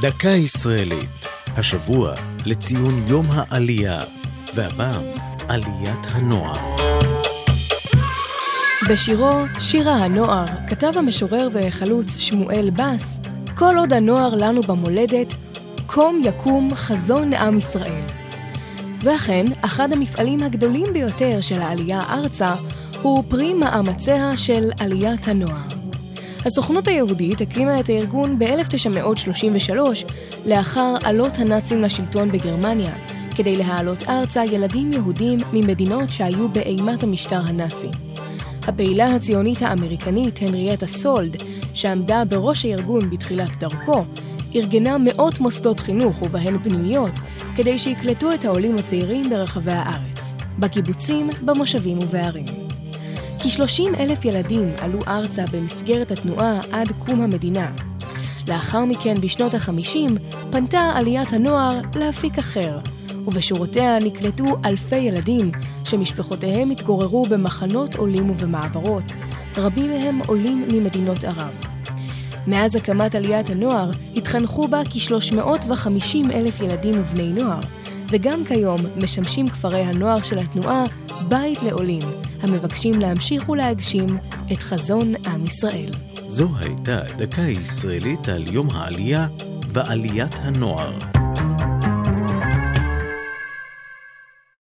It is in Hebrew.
דקה ישראלית, השבוע לציון יום העלייה, והפעם עליית הנוער. בשירו "שירה הנוער" כתב המשורר והחלוץ שמואל בס, כל עוד הנוער לנו במולדת, קום יקום חזון עם ישראל. ואכן, אחד המפעלים הגדולים ביותר של העלייה ארצה הוא פרי מאמציה של עליית הנוער. הסוכנות היהודית הקימה את הארגון ב-1933 לאחר עלות הנאצים לשלטון בגרמניה, כדי להעלות ארצה ילדים יהודים ממדינות שהיו באימת המשטר הנאצי. הפעילה הציונית האמריקנית הנריאטה סולד, שעמדה בראש הארגון בתחילת דרכו, ארגנה מאות מוסדות חינוך ובהן פנימיות, כדי שיקלטו את העולים הצעירים ברחבי הארץ, בקיבוצים, במושבים ובערים. כ-30 אלף ילדים עלו ארצה במסגרת התנועה עד קום המדינה. לאחר מכן, בשנות ה-50, פנתה עליית הנוער לאפיק אחר, ובשורותיה נקלטו אלפי ילדים שמשפחותיהם התגוררו במחנות עולים ובמעברות, רבים מהם עולים ממדינות ערב. מאז הקמת עליית הנוער התחנכו בה כ-350 אלף ילדים ובני נוער, וגם כיום משמשים כפרי הנוער של התנועה בית לעולים, המבקשים להמשיך ולהגשים את חזון עם ישראל. זו הייתה דקה ישראלית על יום העלייה ועליית הנוער.